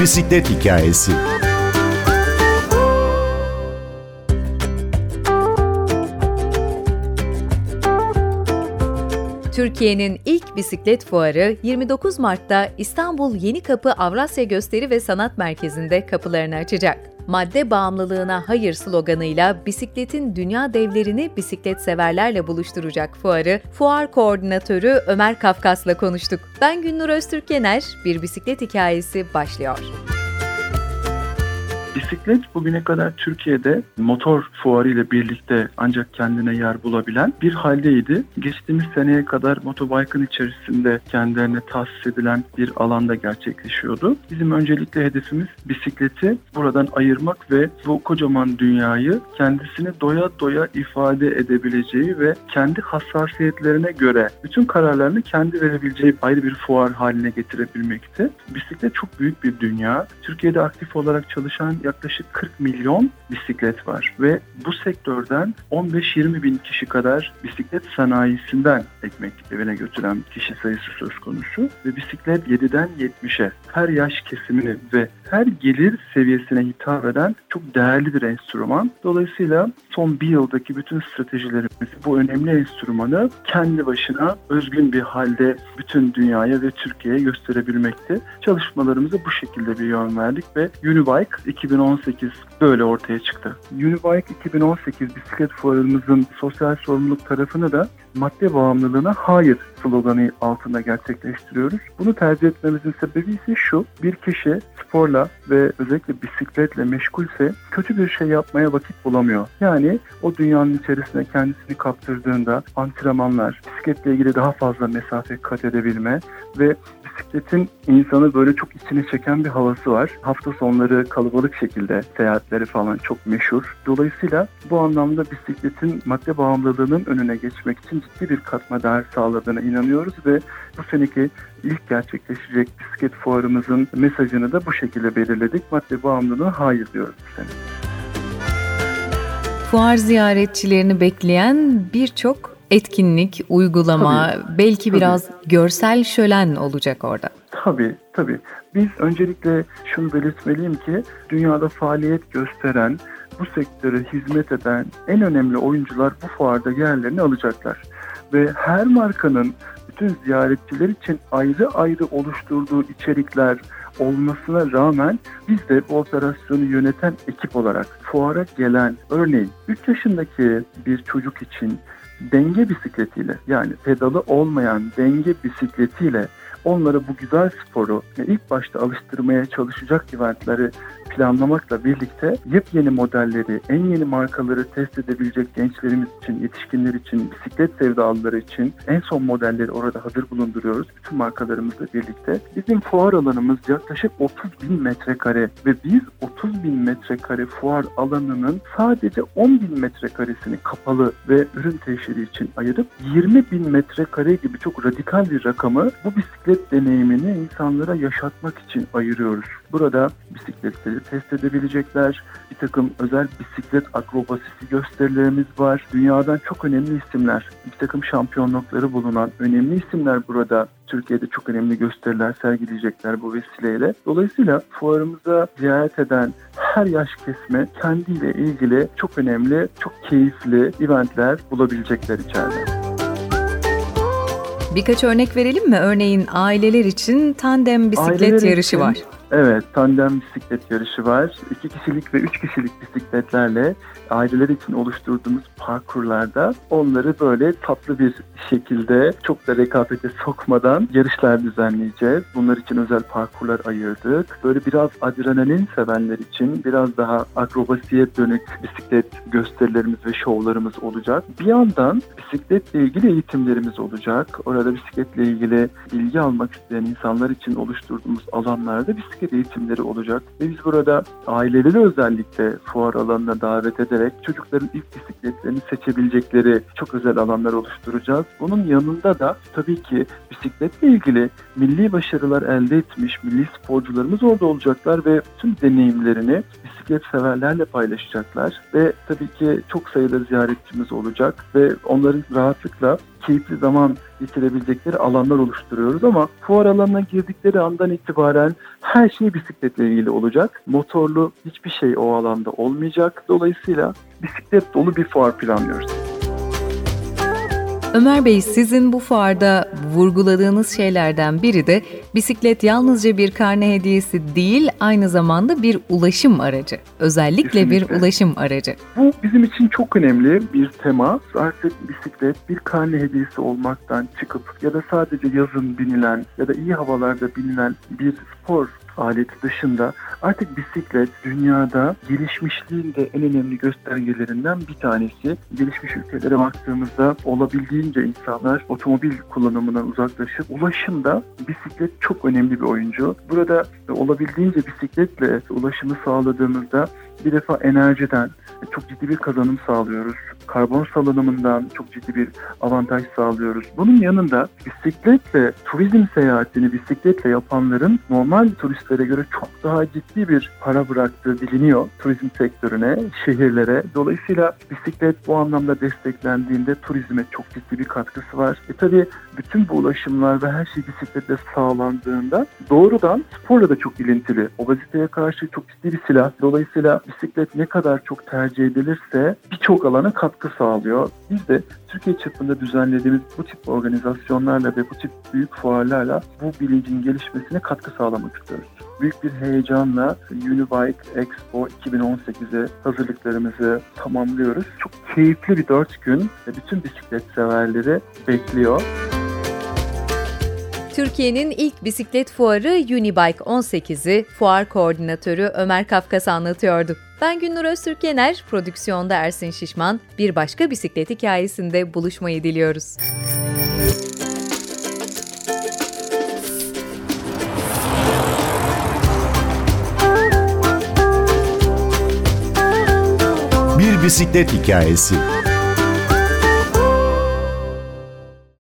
Bisiklet hikayesi. Türkiye'nin ilk bisiklet fuarı 29 Mart'ta İstanbul Yenikapı Avrasya Gösteri ve Sanat Merkezi'nde kapılarını açacak. Madde bağımlılığına hayır sloganıyla bisikletin dünya devlerini bisiklet severlerle buluşturacak fuarı, fuar koordinatörü Ömer Kafkas'la konuştuk. Ben Günnur Öztürk Yener, Bir Bisiklet Hikayesi başlıyor. Bisiklet bugüne kadar Türkiye'de motor fuarı ile birlikte ancak kendine yer bulabilen bir haldeydi. Geçtiğimiz seneye kadar motobike'ın içerisinde kendilerine tahsis edilen bir alanda gerçekleşiyordu. Bizim öncelikle hedefimiz bisikleti buradan ayırmak ve bu kocaman dünyayı kendisini doya doya ifade edebileceği ve kendi hassasiyetlerine göre bütün kararlarını kendi verebileceği ayrı bir fuar haline getirebilmekti. Bisiklet çok büyük bir dünya. Türkiye'de aktif olarak çalışan yaklaşık 40 milyon bisiklet var ve bu sektörden 15-20 bin kişi kadar bisiklet sanayisinden ekmek evine götüren kişi sayısı söz konusu ve bisiklet 7'den 70'e her yaş kesimini ve her gelir seviyesine hitap eden çok değerli bir enstrüman. Dolayısıyla son bir yıldaki bütün stratejilerimiz bu önemli enstrümanı kendi başına özgün bir halde bütün dünyaya ve Türkiye'ye gösterebilmekte. Çalışmalarımıza bu şekilde bir yön verdik ve Unibike 2018 böyle ortaya çıktı. Unibike 2018 bisiklet fuarımızın sosyal sorumluluk tarafını da madde bağımlılığına hayır sloganı altında gerçekleştiriyoruz. Bunu tercih etmemizin sebebi ise şu. Bir kişi sporla ve özellikle bisikletle meşgulse kötü bir şey yapmaya vakit bulamıyor. Yani o dünyanın içerisine kendisini kaptırdığında antrenmanlar, bisikletle ilgili daha fazla mesafe kat edebilme ve bisikletin insanı böyle çok içine çeken bir havası var. Hafta sonları kalabalık şekilde seyahatleri falan çok meşhur. Dolayısıyla bu anlamda bisikletin madde bağımlılığının önüne geçmek için ciddi bir katma değer sağladığına inanıyoruz ve bu seneki ilk gerçekleşecek bisiklet fuarımızın mesajını da bu şekilde belirledik. Madde bağımlılığına hayır diyoruz bu sene. Fuar ziyaretçilerini bekleyen birçok etkinlik, uygulama, tabii, belki tabii. biraz görsel şölen olacak orada. Tabii, tabii. Biz öncelikle şunu belirtmeliyim ki dünyada faaliyet gösteren, bu sektöre hizmet eden en önemli oyuncular bu fuarda yerlerini alacaklar. Ve her markanın bütün ziyaretçiler için ayrı ayrı oluşturduğu içerikler olmasına rağmen biz de bu operasyonu yöneten ekip olarak fuara gelen örneğin 3 yaşındaki bir çocuk için denge bisikletiyle yani pedalı olmayan denge bisikletiyle onlara bu güzel sporu ilk başta alıştırmaya çalışacak eventleri planlamakla birlikte yepyeni modelleri, en yeni markaları test edebilecek gençlerimiz için, yetişkinler için, bisiklet sevdalıları için en son modelleri orada hazır bulunduruyoruz. Bütün markalarımızla birlikte. Bizim fuar alanımız yaklaşık 30 bin metrekare ve biz 30 bin metrekare fuar alanının sadece 10 bin metrekaresini kapalı ve ürün teşhiri için ayırıp 20 bin metrekare gibi çok radikal bir rakamı bu bisiklet deneyimini insanlara yaşatmak için ayırıyoruz. Burada bisikletleri test edebilecekler. Bir takım özel bisiklet akrobasisi gösterilerimiz var. Dünyadan çok önemli isimler, bir takım şampiyonlukları bulunan önemli isimler burada Türkiye'de çok önemli gösteriler sergileyecekler bu vesileyle. Dolayısıyla fuarımıza ziyaret eden her yaş kesme kendiyle ilgili çok önemli, çok keyifli eventler bulabilecekler içeride. Birkaç örnek verelim mi? Örneğin aileler için tandem bisiklet aileler yarışı için, var. Evet, tandem bisiklet yarışı var. İki kişilik ve üç kişilik bisikletlerle aileler için oluşturduğumuz parkurlarda onları böyle tatlı bir şekilde çok da rekabete sokmadan yarışlar düzenleyeceğiz. Bunlar için özel parkurlar ayırdık. Böyle biraz adrenalin sevenler için biraz daha akrobasiye dönük bisiklet gösterilerimiz ve şovlarımız olacak. Bir yandan bisikletle ilgili eğitimlerimiz olacak. Orada bisikletle ilgili bilgi almak isteyen insanlar için oluşturduğumuz alanlarda bisiklet eğitimleri olacak. Ve biz burada aileleri özellikle fuar alanına davet ederek çocukların ilk bisikletlerini seçebilecekleri çok özel alanlar oluşturacağız. Bunun yanında da tabii ki bisikletle ilgili milli başarılar elde etmiş milli sporcularımız orada olacaklar ve tüm deneyimlerini bisiklet severlerle paylaşacaklar ve tabii ki çok sayıda ziyaretçimiz olacak ve onların rahatlıkla keyifli zaman geçirebilecekleri alanlar oluşturuyoruz ama fuar alanına girdikleri andan itibaren her şey bisikletle ilgili olacak. Motorlu hiçbir şey o alanda olmayacak. Dolayısıyla bisiklet dolu bir fuar planlıyoruz. Ömer Bey sizin bu fuarda vurguladığınız şeylerden biri de bisiklet yalnızca bir karne hediyesi değil aynı zamanda bir ulaşım aracı. Özellikle Kesinlikle. bir ulaşım aracı. Bu bizim için çok önemli bir tema. Artık bisiklet bir karne hediyesi olmaktan çıkıp ya da sadece yazın binilen ya da iyi havalarda binilen bir spor aleti dışında artık bisiklet dünyada gelişmişliğin de en önemli göstergelerinden bir tanesi. Gelişmiş ülkelere baktığımızda olabildiğince insanlar otomobil kullanımından uzaklaşıp ulaşımda bisiklet çok önemli bir oyuncu. Burada olabildiğince bisikletle ulaşımı sağladığımızda bir defa enerjiden çok ciddi bir kazanım sağlıyoruz. Karbon salınımından çok ciddi bir avantaj sağlıyoruz. Bunun yanında bisikletle turizm seyahatini bisikletle yapanların normal turistlere göre çok daha ciddi bir para bıraktığı biliniyor turizm sektörüne, şehirlere. Dolayısıyla bisiklet bu anlamda desteklendiğinde turizme çok ciddi bir katkısı var. E tabi bütün bu ulaşımlar ve her şey bisikletle sağlandığında doğrudan sporla da çok ilintili. Obeziteye karşı çok ciddi bir silah. Dolayısıyla bisiklet ne kadar çok tercih edilirse birçok alana katkı sağlıyor. Biz de Türkiye çapında düzenlediğimiz bu tip organizasyonlarla ve bu tip büyük fuarlarla bu bilincin gelişmesine katkı sağlamak istiyoruz. Büyük bir heyecanla Unibike Expo 2018'e hazırlıklarımızı tamamlıyoruz. Çok keyifli bir dört gün bütün bisiklet severleri bekliyor. Türkiye'nin ilk bisiklet fuarı Unibike 18'i fuar koordinatörü Ömer Kafkas anlatıyordu. Ben Günnur Öztürk prodüksiyonda Ersin Şişman. Bir başka bisiklet hikayesinde buluşmayı diliyoruz. Bir bisiklet hikayesi.